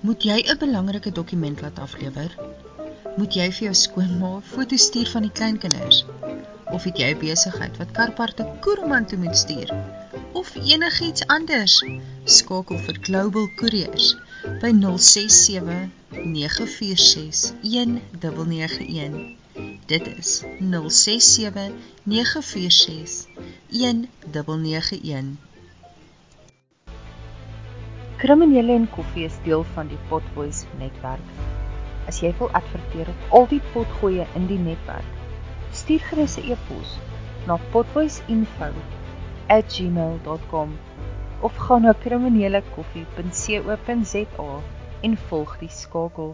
Moet jy 'n belangrike dokument laat aflewer? Moet jy vir jou skoonma foto's stuur van die kleinkinders? Of het jy 'n besigheid wat karparte Koeroman toe moet stuur? Of enigiets anders? Skakel vir Global Couriers by 067 946 1991. Dit is 067 946 1991. Kriminele en koffie is deel van die Potvoice netwerk. As jy wil adverteer op al die potgoeie in die netwerk, stuur gerus 'n e-pos na potvoiceinfo@gmail.com of gaan na kriminelekoffie.co.za en volg die skakel.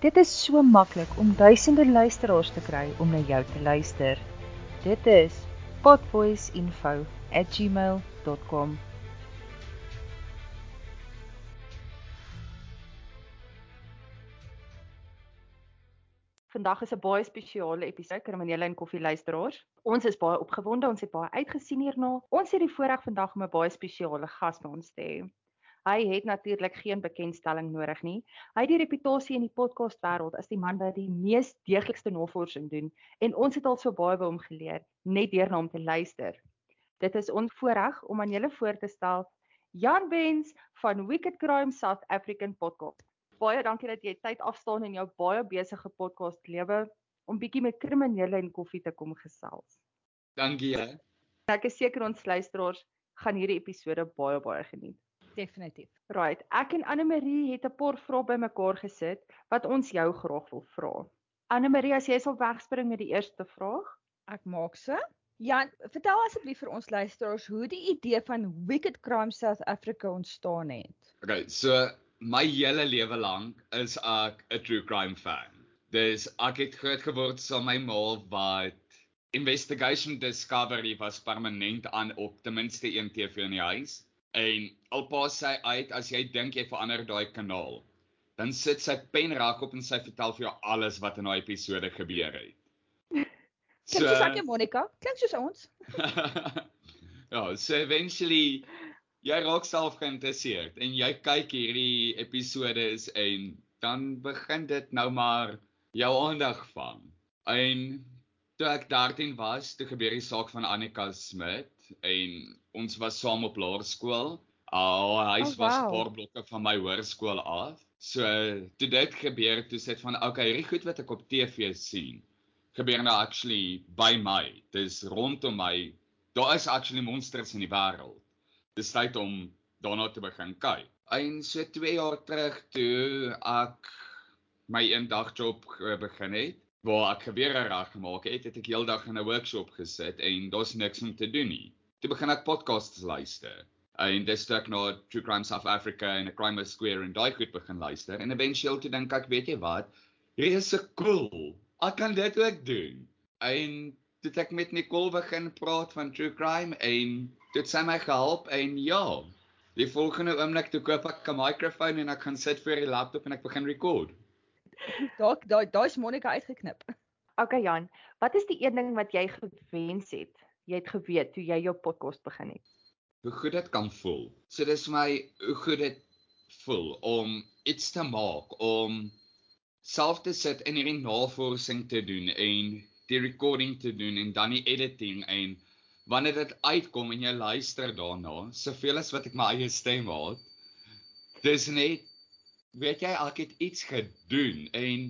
Dit is so maklik om duisende luisteraars te kry om na jou te luister. Dit is potvoiceinfo@gmail.com. Vandag is 'n baie spesiale episode kriminele en koffie luisteraars. Ons is baie opgewonde, ons het baie uitgesien hierna. Ons het die voorreg vandag om 'n baie spesiale gas by ons te hê. Hy het natuurlik geen bekendstelling nodig nie. Hy het die reputasie in die podcast wêreld as die man wat die mees deeglikste navorsing doen en ons het al so baie by hom geleer net deur na hom te luister. Dit is ons voorreg om aan julle voor te stel Jan Bens van Wicked Crime South African Podcast. Baie dankie dat jy tyd afstaan in jou baie besige podcast lewe om bietjie met kriminele en koffie te kom gesels. Dankie. He. Ek is seker ons luisteraars gaan hierdie episode baie baie geniet. Definitief. Right, ek en Anne Marie het 'n paar vrae bymekaar gesit wat ons jou graag wil vra. Anne Marie, as jy sal wegspring met die eerste vraag. Ek maak so. Jan, vertel asseblief vir ons luisteraars hoe die idee van Wicked Crime South Africa ontstaan het. Okay, so my hele lewe lank is ek 'n true crime fan. Dis ek het groot geword saam my ma wat Investigation Discovery was permanent aan op ten minste een TV in die huis. En alpa sê uit as jy dink jy verander daai kanaal, dan sit sy pen raak op en sy vertel vir jou alles wat in daai episode gebeur het. So, soos ek en Monica, klink soos ons. ja, so eventually jy raak self geïnteresseerd en jy kyk hierdie episodes en dan begin dit nou maar jou aandag vang. En toe ek 13 was, toe gebeur die saak van Annika Smit en ons was saam op laerskool. Haar huis oh, wow. was 'n paar blokke van my hoërskool af. So toe dit gebeur, toe sê ek van okay, hierdie goed wat ek op TV sien, gebeur nou actually by my. Dis rondom my. Daar is actually monsters in die wêreld tyd om daarna te begin kyk. En so 2 jaar terug toe ek my eendag job begin het waar ek gewere reg gemaak het, het ek heeldag in 'n workshop gesit en daar's niks om te doen nie. Toe begin ek podcasts luister. En dis toe ek na True Crime South Africa en 'n Crime Square en daai goed begin luister en eventueel toe dink ek, weet jy wat? Hierdie is so cool. Ek kan dit ook doen. En toe ek met Nicole begin praat van True Crime en dit sy my gehelp en ja, die volgende oomblik toe koop ek 'n mikrofoon en ek gaan sit voor die laptop en ek begin record. Dalk daai daai's Monica uitgeknip. Okay Jan, wat is die een ding wat jy gewens het? Jy het geweet toe jy jou podcast begin het. Hoe goed dit kan voel. So dis my hoe goed dit voel om iets te maak, om self te sit en hierdie navorsing te doen en die recording te doen en dan die editing en wanneer dit uitkom en jy luister daarna, soveel as wat ek my eie stem haat, dis net weet jy ek het iets gedoen en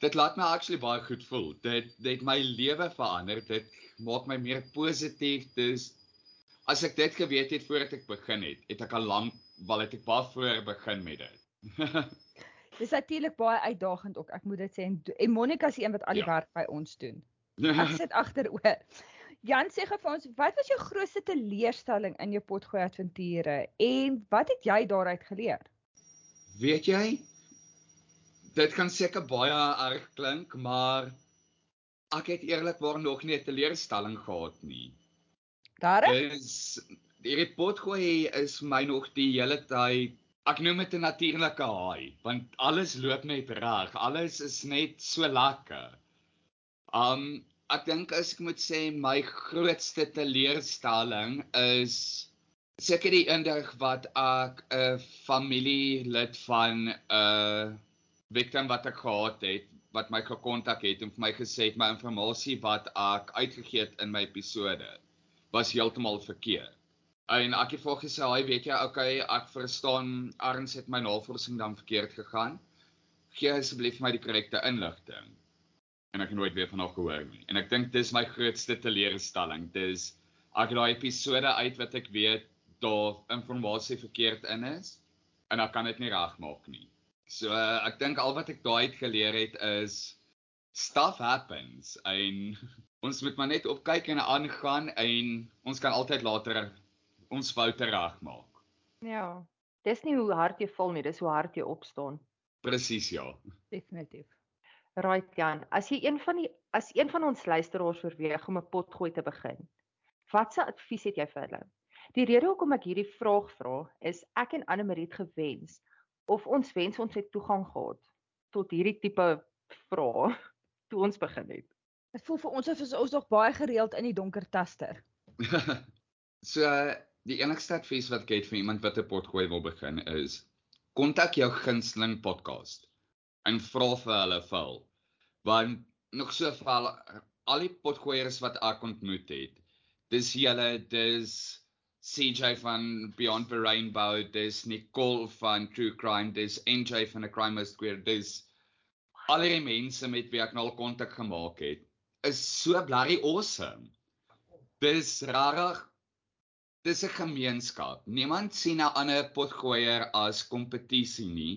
dit laat my actually baie goed voel. Dit dit my lewe verander. Dit maak my meer positief. Dis as ek dit geweet het voordat ek begin het, het ek al lank wel het ek baie vroeër begin met dit. Dis natuurlik baie uitdagend ook, ek moet dit sê. En Monica is die een wat al die ja. werk by ons doen. Ek sit agteroor. Jan sê gou vir ons, wat was jou grootste teleurstelling in jou potgooi avonture en wat het jy daaruit geleer? Weet jy, dit kan seker baie erg klink, maar ek het eerlikwaar nog nie 'n teleurstelling gehad nie. Daar is die potgooi is my nog die hele tyd Ek noem dit 'n natuurlike haai, want alles loop net reg. Alles is net so lekker. Um ek dink as ek moet sê my grootste teleurstelling is Seker die indig wat ek 'n familielid van 'n uh, victim wat ek gehad het wat my gekontak het en vir my gesê het my inligting wat ek uitgegee het in my episode was heeltemal verkeerd. En ek het volgens gesê, "Hy weet jy, okay, ek verstaan, Arns het my navorsing dan verkeerd gegaan. Gee asseblief my die korrekte inligting." En ek het nooit weer van haar gehoor nie. En ek dink dis my grootste teleurstelling. Dis ek het daai episode uit wat ek weet daar inligting verkeerd in is en ek kan dit nie regmaak nie. So uh, ek dink al wat ek daai uit geleer het is stuff happens en ons moet maar net opkyk en aangaan en ons kan altyd later ons foute regmaak. Ja. Dis nie hoe hard jy val nie, dis hoe hard jy opstaan. Presies ja. Definitief. Right Jan, as jy een van die as een van ons luisteraars oorweeg om 'n potgooi te begin, watse advies het jy vir hulle? Die rede hoekom ek hierdie vraag vra is ek en Anne Marie het gewens of ons wens ons het toegang gehad tot hierdie tipe vrae toe ons begin het. Dit voel vir ons of ons nog baie gereeld in die donker taster. so die enigste advies wat ek het vir iemand wat 'n potgooi wil begin is kontak jou gunsteling podcast en vra vir hulle val. Want nog so val al die potgoeiers wat ek ontmoet het. Dis julle dis CJ van Beyond the Rainbow, dis Nicole van True Crime, dis NJ van A Crime Most Queer, dis al die mense met wie ek nou al kontak gemaak het, is so blerry awesome. Dis rarig. Dis 'n gemeenskap. Niemand sien 'n ander potgooier as kompetisie nie.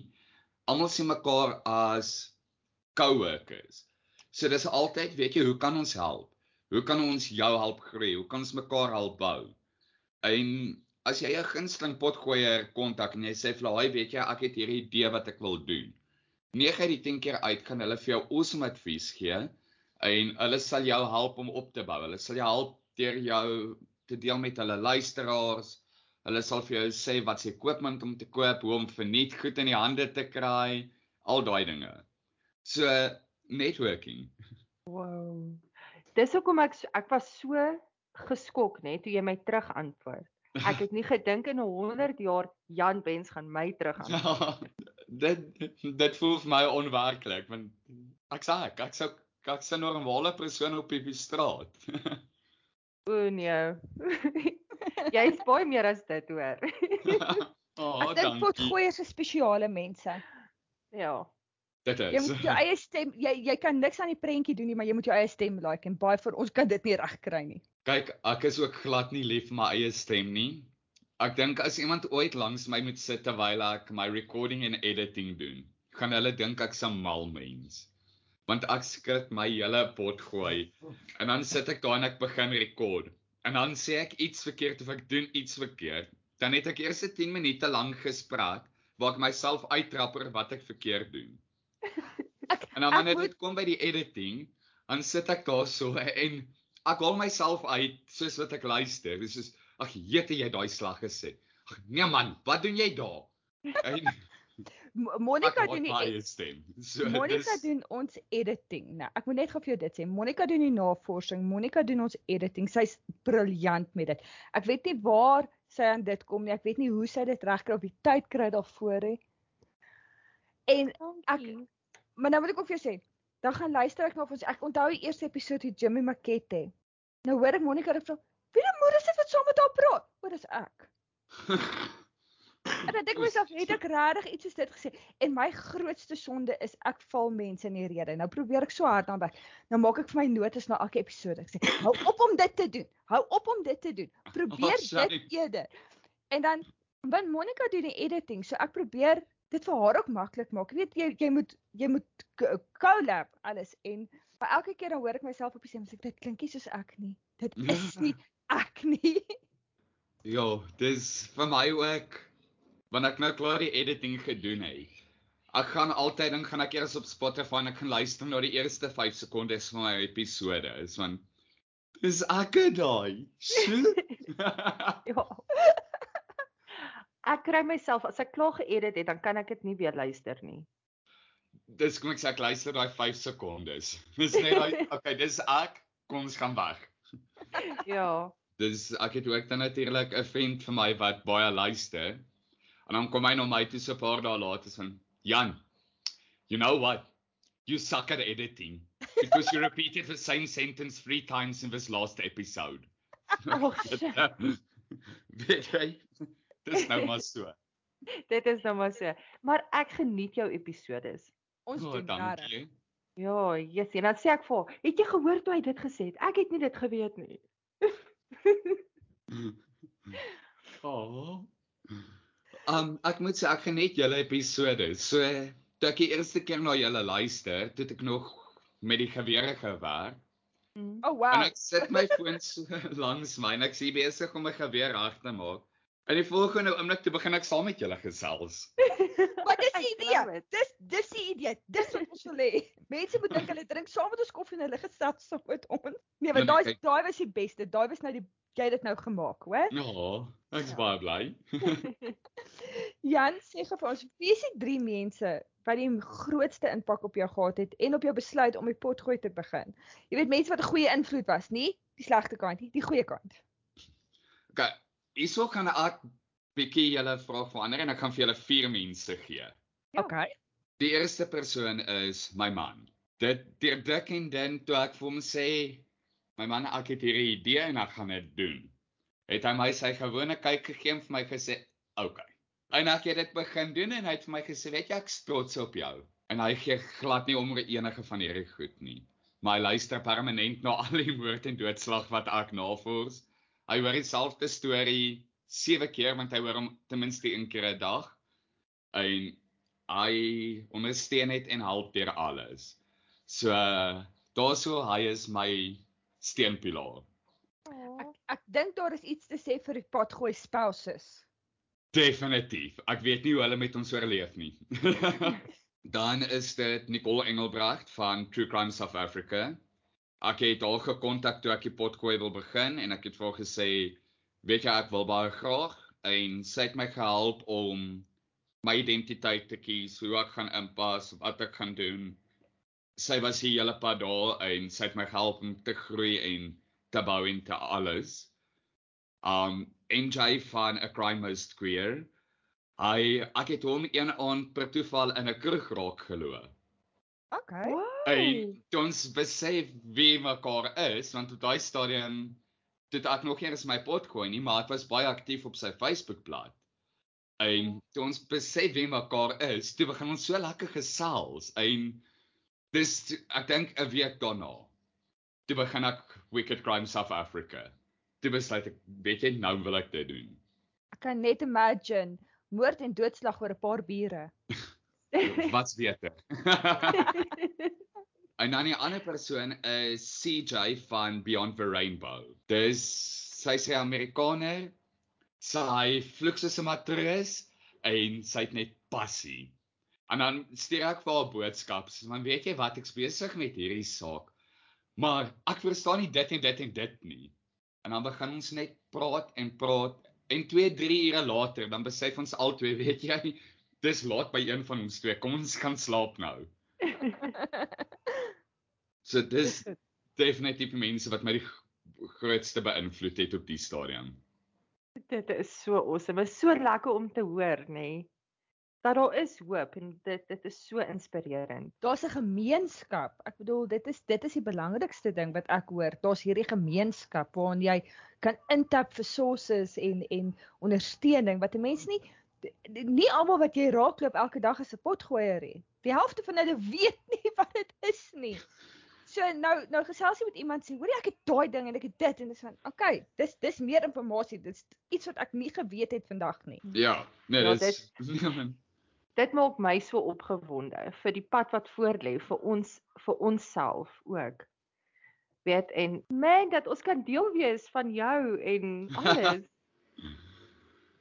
Almal sien mekaar as coworkers. So dis altyd, weet jy, hoe kan ons help? Hoe kan ons jou help groei? Hoe kan ons mekaar help bou? En as jy 'n gunsteling potgooier kontak en jy sê vir hulle, weet jy, ek het hierdie idee wat ek wil doen. 9 uit die 10 keer uit kan hulle vir jou awesome advies gee en hulle sal jou help om op te bou. Hulle sal jou help deur jou te deel met hulle luisteraars. Hulle sal vir jou sê wat se koopmunt om te koop, hoe om verniet goed in die hande te kry, al daai dinge. So networking. Wow. Dis hoekom ek ek was so geskok nê toe jy my terug antwoord. Ek het nie gedink in 100 jaar Jan Bens gaan my terug antwoord. Ja, dit dit voel vir my onwerklik want ek sê ek ek sou ek sou 'n normale persoon op die straat. o nee. Jy is baie meer as dit hoor. oh, ek dink potgoeiers is spesiale mense. Ja. Dit is. Jy moet jou eie stem jy jy kan niks aan die prentjie doen nie, maar jy moet jou eie stem like en baie van ons kan dit nie regkry nie. Kyk, ek is ook glad nie lief vir my eie stem nie. Ek dink as iemand ooit langs my moet sit terwyl ek my recording en editing doen, gaan hulle dink ek's 'n mal mens. Want ek skrik my hele pot gooi en dan sit ek daar en ek begin rekord. En dan sê ek iets verkeerd of ek doen iets verkeerd. Dan het ek eers 10 minute lank gespreek waar ek myself uittrapper wat ek verkeerd doen. Ek, en dan wanneer dit moet... kom by die editing, dan sit ek daar so en ek haal myself uit soos wat ek luister. Dis soos ag jete jy daai slag gesê. Ag nee man, wat doen jy daar? En Monica doen die e- stem. So Monica dis... doen ons editing. Nou, ek moet net gou vir jou dit sê. Monica doen die navorsing. Monica doen ons editing. Sy's briljant met dit. Ek weet nie waar sy aan dit kom nie. Ek weet nie hoe sy dit regkry op die tyd kry daarvoor nie. En ek maar nou wil ek ook vir jou sê, dan gaan luister ek na ons ek onthou die eerste episode met Jimmy Makete. Nou hoor ek Monica vra, "Wie die moeder sit wat saam met haar praat?" O, dis ek. en dan dink myself, het ek regtig iets soos dit gesê? En my grootste sonde is ek val mense in die rede. Nou probeer ek so hard aan werk. Nou maak ek vir my notas na elke episode. Ek sê, "Hou op om dit te doen. Hou op om dit te doen. Probeer oh, dit eerder." En dan want Monica doen die editing, so ek probeer dit vir haar ook maklik maak. Jy weet jy jy moet jy moet collab alles en maar elke keer dan hoor ek myself op die stem sê dit klinkie soos ek nie. Dit is nie ek nie. Ja, dis vir my ook wanneer ek nou klaar die editing gedoen het. Ek gaan altyd dan gaan ek eers op Spotify en ek gaan luister na die eerste 5 sekondes van my episode. Is van dis ek daai. ja ek kry myself as ek klaar geëdit het, dan kan ek dit nie weer luister nie. Dis kom ek sê ek luister daai 5 sekondes. Dis net daai okay, dis ek, kom ons gaan weg. ja, dis ek het ook dan natuurlik 'n vriend vir my wat baie luister. En dan kom hy na my toe so 'n paar dae later van Jan. You know what? You suck at editing because you repeated the same sentence 3 times in this last episode. Oh, Weet jy? Dis nou maar so. Dit is nou maar so. Maar ek geniet jou episodes. Ons Oh, doen dankie. Ja, yes, en dan sê ek vir haar, "Het jy gehoor toe hy dit gesê het? Ek het nie dit geweet nie." Oh. Um ek moet sê ek geniet julle episode. So toe ek die eerste keer na julle luister, toe ek nog met die gewere gewerk. Mm. Oh En wow. ek sit my foon so langs my en ek sien besig om my geweer reg te maak. En die volgende oomblik toe begin ek saam met julle gesels. Wat is die idee? Dis dis die idee. Dis wat ons wil hê. Mense moet dink hulle drink saam met ons koffie en hulle gesels saam met ons. Nee, Nee, want daai kyk. daai was die beste. Daai was nou die jy het dit nou gemaak, hoor? Ja, ek's Ja. baie bly. Jan sê vir ons, wie is die drie mense wat die grootste impak op jou gehad het en op jou besluit om die potgooi te begin? Jy weet mense wat 'n goeie invloed was, nie die slegte kant nie, die goeie kant. Okay, hierso kan ek bietjie julle vraag verander en ek gaan vir julle vier mense gee. Ja. Okay. Die eerste persoon is my man. Dit deur dik en dun toe ek vir hom sê my man ek het hierdie idee en ek gaan dit doen. Het hy my sy gewone kyk gegee en vir my gesê, "Oké." Okay. En ek het dit begin doen en hy het vir my gesê, "Weet jy, ek's trots op jou." En hy gee glad nie om oor enige van hierdie goed nie. Maar hy luister permanent na al die moord en doodslag wat ek navors. Hy hoor dieselfde storie sewe keer want hy hoor hom ten minste een keer 'n dag. En hy ondersteun net en help deur alles. So daarso hy is my steunpilaar. Ek ek dink daar is iets te sê vir die potgooi spouses. Definitief. Ek weet nie hoe hulle met ons oorleef nie. Dan is dit Nicole Engelbrecht van True Crime South Africa. Ek het haar gekontak toe ek die potgooi wil begin en ek het vir haar gesê, "Weet jy, ek wil baie graag." En sy het my gehelp om my identiteit te kies, hoe ek gaan inpas, wat ek gaan doen. Sy was hier hele pad daar en sy het my gehelp om te groei en te bou en te alles. Um NJ van A Crime Most Queer. Hy ek het hom een aand per toeval in 'n kroeg raak geloop. Okay. En toe ons besef wie mekaar is, want op daai stadium dit ek nog nie eens my pot gooi nie, maar ek was baie aktief op sy Facebookblad. En toe ons besef wie mekaar is, toe begin ons so lekker gesels en dis ek dink 'n week daarna. Toe begin ek Wicked Crime South Africa. Toe besluit ek, weet jy, nou wil ek dit doen. Ek kan net imagine moord en doodslag oor 'n paar biere. Wat's beter? en dan die ander persoon is CJ van Beyond the Rainbow. Dis sy's 'n Amerikaner. Sy vlug soos 'n matris en sy het net passie. En dan stuur ek vir haar boodskappe. Man, weet jy wat ek's besig met hierdie saak. Maar ek verstaan nie dit en dit en dit nie. En dan begin ons net praat en praat en 2, 3 ure later dan besef ons albei, weet jy, dis laat by een van ons twee. Kom ons gaan slaap nou. So dis definitief die mense wat my die grootste beïnvloed het op die stadium. Dit is so awesome. Is so lekker om te hoor, nê? Nee? Dat daar is hoop en dit dit is so inspirerend. Daar's 'n gemeenskap. Ek bedoel dit is dit is die belangrikste ding wat ek hoor. Daar's hierdie gemeenskap waarin jy kan intap vir sources en en ondersteuning wat 'n mens nie nie almal wat jy raakloop elke dag is 'n potgooier nie. Die helfte van hulle weet nie wat dit is nie. So nou nou gesels jy met iemand sê, hoor jy ek het daai ding en ek het dit en dis van, okay, dis dis meer inligting. Dis iets wat ek nie geweet het vandag nie. Ja, nee, Ja, dis Dit maak my so opgewonde vir die pad wat voorlê vir ons vir onsself ook. Weet en man dat ons kan deel wees van jou en alles.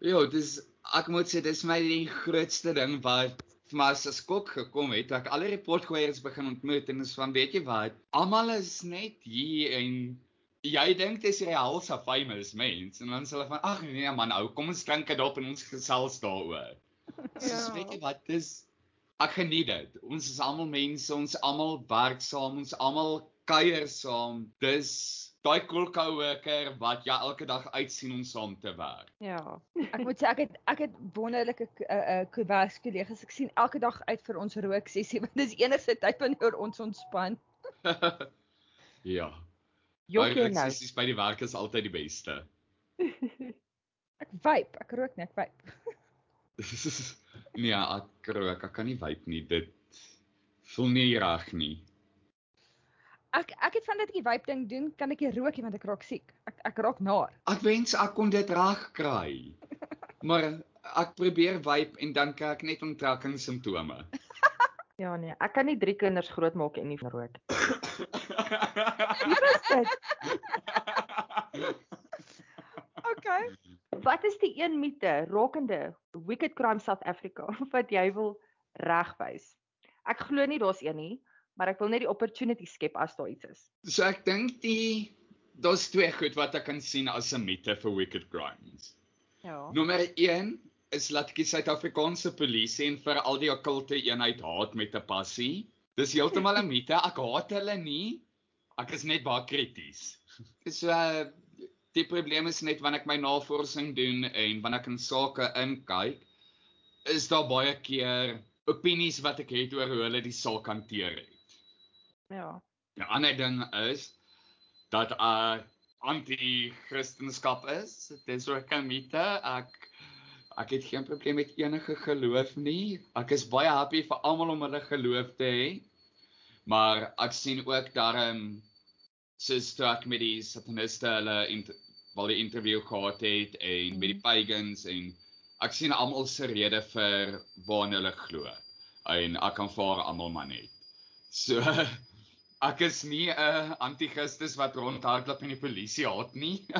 Ja, dis ek moet sê dis my die grootste ding wat vir my as 'n skok gekom het. Ek al die potgoeiers begin ontmoet en is van weet jy wat? Almal is net hier en jy dink dis die helse famous mens en dan sê hulle van ag nee man, ou, kom ons drink dit op en ons gesels daaroor. Dis Ja. weet jy wat? Dis ek geniet dit. Ons is almal mense, ons almal werk saam, ons almal kuier saam. Dis daai cool coworker wat jy elke dag uitsien om saam te werk. Ja. Ek moet sê ek het ek het wonderlike uh uh kollegas. Ek sien elke dag uit vir ons rook sessie want dis enigste tyd wanneer ons ontspan. ja. Jokkie nou. Sessies by die werk is altyd die beste. ek vape, ek rook net vape. Nee, ek rook, ek kan nie vape nie. Dit voel nie reg nie. Ek ek het van dit 'n vape ding doen, kan ek nie rook nie want ek raak siek. Ek ek raak naar. Ek wens ek kon dit reg kry. maar ek probeer vape en dan kry ek net onttrekking simptome. ja nee, ek kan nie drie kinders grootmaak en nie rook. Wat is dit? okay. Wat is die een mite rakende Wicked Crime South Africa wat jy wil regwys? Ek glo nie daar's een nie, maar ek wil net die opportunity skep as daar iets is. So ek dink die daar's twee goed wat ek kan sien as 'n mite vir Wicked Crimes. Ja. Nommer 1 is laat die Suid-Afrikaanse polisie en vir al die okkulte eenheid haat met 'n passie. Dis heeltemal 'n mite. Ek haat hulle nie. Ek is net baie krities. So uh, die probleem is net wanneer ek my navorsing doen en wanneer ek in sake inkyk, is daar baie keer opinies wat ek het oor hoe hulle die saak hanteer het. Ja. 'n Ander ding is dat uh anti-kristendom is. Dis ook 'n mite. Ek ek het geen probleem met enige geloof nie. Ek is baie happy vir almal om hulle geloof te hê. Maar ek sien ook daarom soos toe ek met die sataniste hulle wel die interview gehad het en met die mhm. pagans en ek sien almal se rede vir waarna hulle glo. En ek aanvaar almal maar net. So ek is nie 'n anti-kristus wat rondhardloop en die polisie haat nie.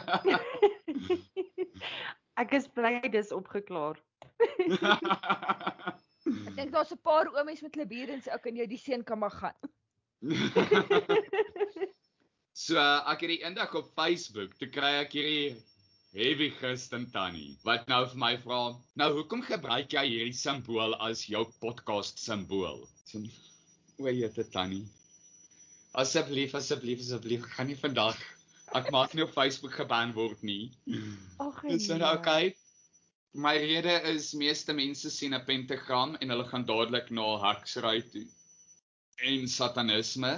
ek is bly dis opgeklaar. ek dink daar's 'n paar oomies met labirins ook in jou die seun kan maar gaan. So uh, ek het die eendag op Facebook, toe kry ek hierdie heavy Christen tannie wat nou vir my vra, "Nou hoekom gebruik jy hierdie simbool as jou podcast simbool?" So o, jette tannie. Asseblief, asseblief, asseblief, gaan nie vandag ek maak nie op Facebook geban word nie. Ag nee. Dis nou okay. My rede is meeste mense sien 'n pentagram en hulle gaan dadelik na heksery toe en satanisme.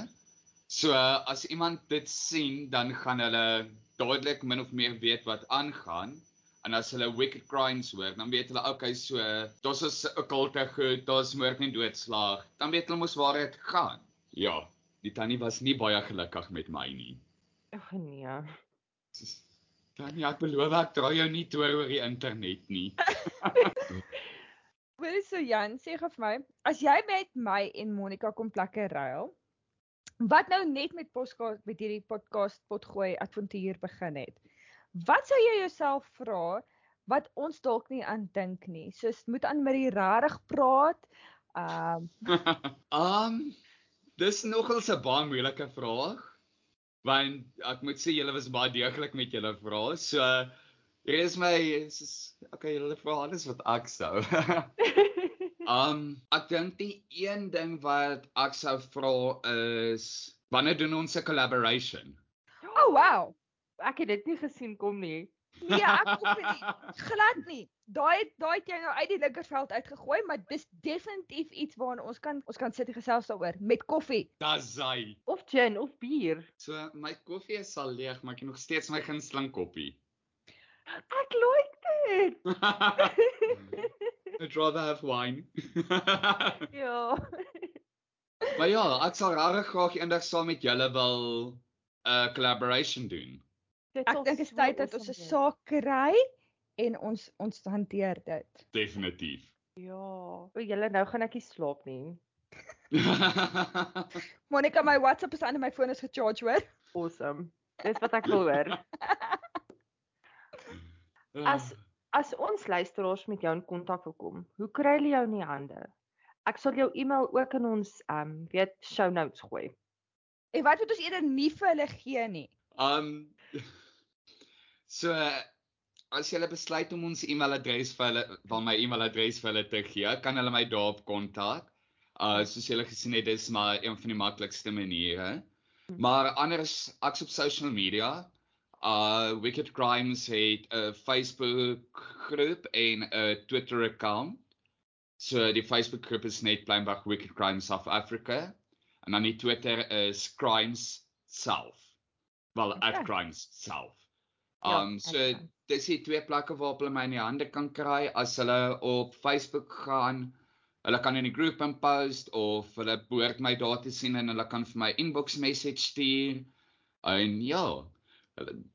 So as iemand dit sien, dan gaan hulle dadelik min of meer weet wat aangaan. En as hulle wicked crimes hoor, dan weet hulle okay, so is 'n okkulte goed, daar's moord en doodslag. Dan weet hulle mos waar dit gaan. Ja, die tannie was nie baie gelukkig met my nie. Ag nee. Tannie, ek beloof ek draai jou nie toe oor die internet nie. Wil so Jan sê vir my, as jy met my en Monica kom plekke ruil, wat nou net met podcast met hierdie podcast potgooi avontuur begin het. Wat sou jy jouself vra wat ons dalk nie aan dink nie? Soos moet aan met die rarig praat. Ehm um... um, dis nogals 'n baie moeilike vraag. Want ek moet sê julle was baie deeglik met julle vrae. So hier is my is okay, julle vra alles wat ek sou. Um ek dink die een ding wat ek sou vra is wanneer doen ons 'n collaboration? Oh wow. Ek het dit nie gesien kom nie. Nee, ek hoop nie. Glad nie. Daai daai het jy nou uit die linkerveld uitgegooi, maar dis definitief iets waarna ons kan ons kan sit en gesels daaroor met koffie. Dis hy. Of gin of bier. So my koffie is al leeg, maar ek het nog steeds my gunsteling koppie. Ek like dit. I'd rather have wine. ja. maar ja, ek sal regtig graag eendag saam met julle wil 'n uh, collaboration doen. Dit ek dink dit is tyd dat ons 'n saak kry en ons ons hanteer dit. Definitief. Ja, o julle nou gaan ek nie slaap nie. Monica, my WhatsApp is aan en my foon is gecharge hoor. Awesome. Dis wat ek wil hoor. As As ons luisteraars met jou in kontak wil kom, hoe kry hulle jou in die hande? Ek sal jou e-mail ook in ons ehm um, weet show notes gooi. En wat moet ons eerder nie vir hulle gee nie? Um So as jy besluit om ons e-mailadres vir hulle, van my e-mailadres vir hulle te gee, kan hulle my daarop kontak. Uh soos julle gesien het, dis maar een van die maklikste maniere. Hmm. Maar anders ek's op social media. Uh Wicked Crimes het 'n Facebook groep en 'n Twitter account. So die Facebook groep is net Plainbag Wicked Crimes South Africa en dan die Twitter is Crimes South. Wel okay. @crimes self. Ja, um ja, so dis die twee plekke waarop hulle my in die hande kan kry as hulle op Facebook gaan. Hulle kan in die groep in post of hulle behoort my daar te sien en hulle kan vir my inbox message stuur. En ja,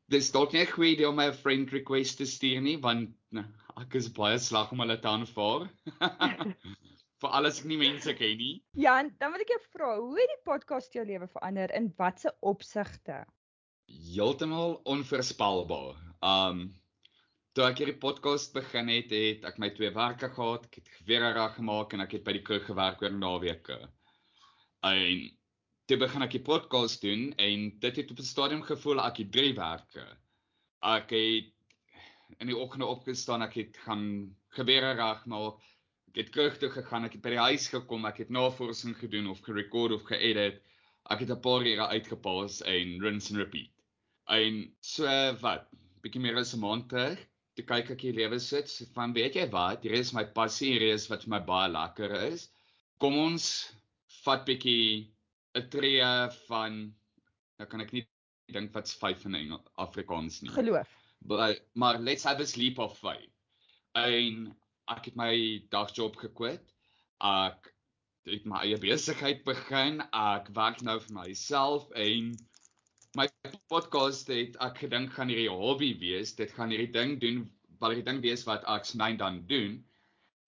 dis dalk nie 'n goeie idee om my 'n friend request te stuur nie want nou, ek is baie slag om hulle te aanvaar. vir alles ek nie mense ken nie. Ja, dan wil ek jou vra, hoe het die podcast jou lewe verander in watter opsigte? heeltemal onvoorspelbaar. Um toe ek hierdie podcast begin het, het ek my twee werke gehad, ek het weer reg gemaak en ek het by die kroeg gewerk oor naweke. En toe begin ek die podcast doen en dit het op 'n stadium gevoel ek het drie werke. Ek het in die oggende opgestaan, ek het gaan gebeure reg maak. Ek het kroeg toe gegaan, ek het by die huis gekom, ek het navorsing gedoen of gerekord of geedit. Ek het 'n paar ure uitgepaas en rinse and repeat. En so wat, bietjie meer as 'n maand terug, toe kyk ek hier lewe sit van weet jy wat, hier is my passie, hier is wat vir my baie lekker is. Kom ons vat bietjie 'n tree van nou kan ek nie dink wat's 5 in Engels Afrikaans nie. Geloof. But, maar let's have a sleep of faith. En ek het my dagjob gekwit. Ek het my eie besigheid begin. Ek werk nou vir myself en my podcast het ek gedink gaan hierdie hobby wees. Dit gaan hierdie ding doen, wat hierdie ding wees wat ek snyn dan doen.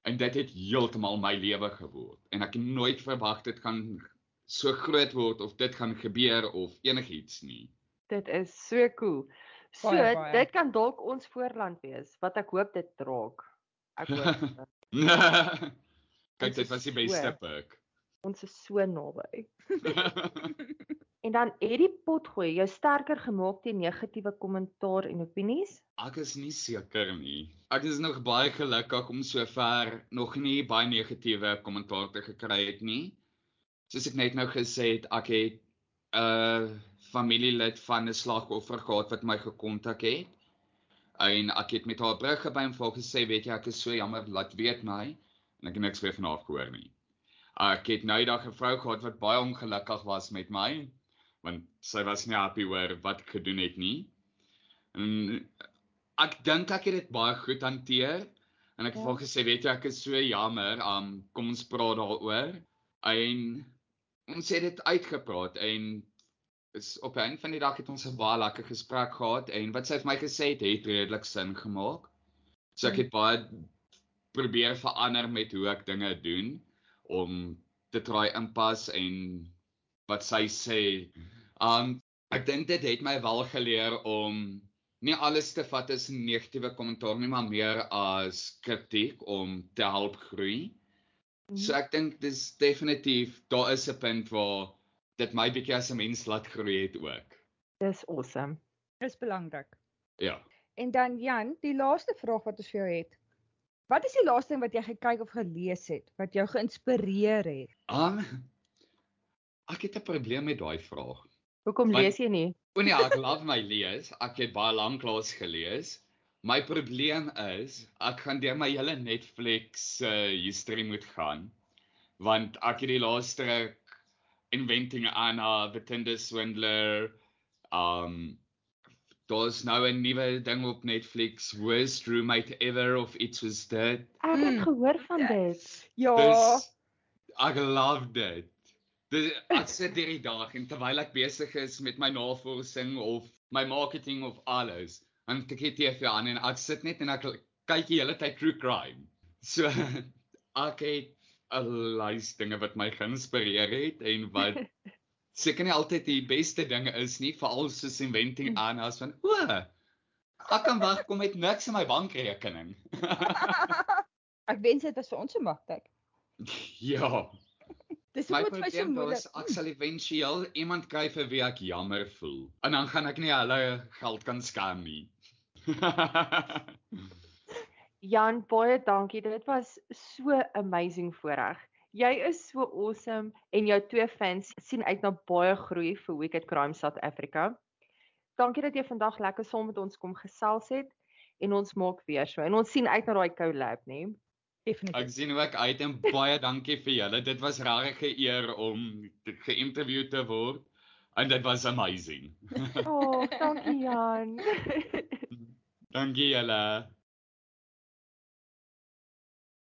En dit het heeltemal my lewe geword. En ek het nooit verwag dit gaan so groot word of dit gaan gebeur of enigiets nie. Dit is so cool. So baie, baie. dit kan dalk ons voorland wees wat ek hoop dit draak. Ek hoop. Kyk dit was die beste perk. Ons is so naby. En dan het die potgooi jou sterker gemaak teen negatiewe kommentaar en opinies? Ek is nie seker nie. Ek is nog baie gelukkig om sover nog nie baie negatiewe kommentaar te gekry het nie. Soos ek net nou gesê het, ek het 'n uh, familielid van 'n slagoffer gehad wat my gekontak het. En ek het met haar brug by hom volgens gesê, weet jy, ek is so jammer, laat weet my en ek het niks weer van haar gehoor nie. Ek het nou eendag 'n vrou gehad wat baie ongelukkig was met my want sy was nie happy oor wat ek gedoen het nie. En ek dink ek het dit baie goed hanteer en ek het ja. vir gesê weet jy ek is so jammer, um kom ons praat daaroor. En ons het dit uitgepraat en is op 'n van die dag het ons 'n baie lekker gesprek gehad en wat sy vir my gesê het het redelik sin gemaak. So ek het hmm. baie probeer verander met hoe ek dinge doen om te try inpas en wat sy sê. Um ek dink dit het my wel geleer om nie alles te vat as negatiewe kommentaar nie, maar meer as kritiek om te help groei. So mhm. ek dink dis definitief daar is 'n punt waar dit my bietjie as 'n mens laat groei het ook. Dis awesome. Dis belangrik. Ja. En dan Jan, die laaste vraag wat ons vir jou het. Wat is die laaste ding wat jy gekyk of gelees het wat jou geïnspireer het? Um Ek het 'n probleem met daai vraag. Hoekom lees jy nie? O nee, ek love my lees. Ek het baie lank lank gelees. My probleem is ek gaan deur my hele Netflix uh, history moet gaan want ek het die laaste Inventing Anna, The Tinder Swindler, um daar's nou 'n nuwe ding op Netflix, Worst Roommate Ever of It Was Dead. Ek het mm. gehoor van dit. Ja. Ek love dit. Dis ek sit hierdie dag en terwyl ek besig is met my navorsing of my marketing of alles, dan kyk ek TV aan en ek sit net en ek kyk die hele tyd true crime. So ek het 'n lys dinge wat my geïnspireer het en wat seker nie altyd die beste dinge is nie, veral soos inventing aan as van o, ek kan wegkom met niks in my bankrekening. ek wens dit was vir ons so maklik. Ja. Dis hoe dit vir so moeilik. Ek sal éventueel iemand kry vir wie ek jammer voel. En dan gaan ek nie hulle geld kan skam nie. Jan, baie dankie. Dit was so amazing voorreg. Jy is so awesome en jou twee fans sien uit na baie groei vir Wicked Crime South Africa. Dankie dat jy vandag lekker saam met ons kom gesels het en ons maak weer so. En ons sien uit na daai collab, né? Definitief. Ek sien ook uit en baie dankie vir julle. Dit was regtig 'n eer om geïnterview te word en dit was amazing. Oh, dankie Jan. dankie julle.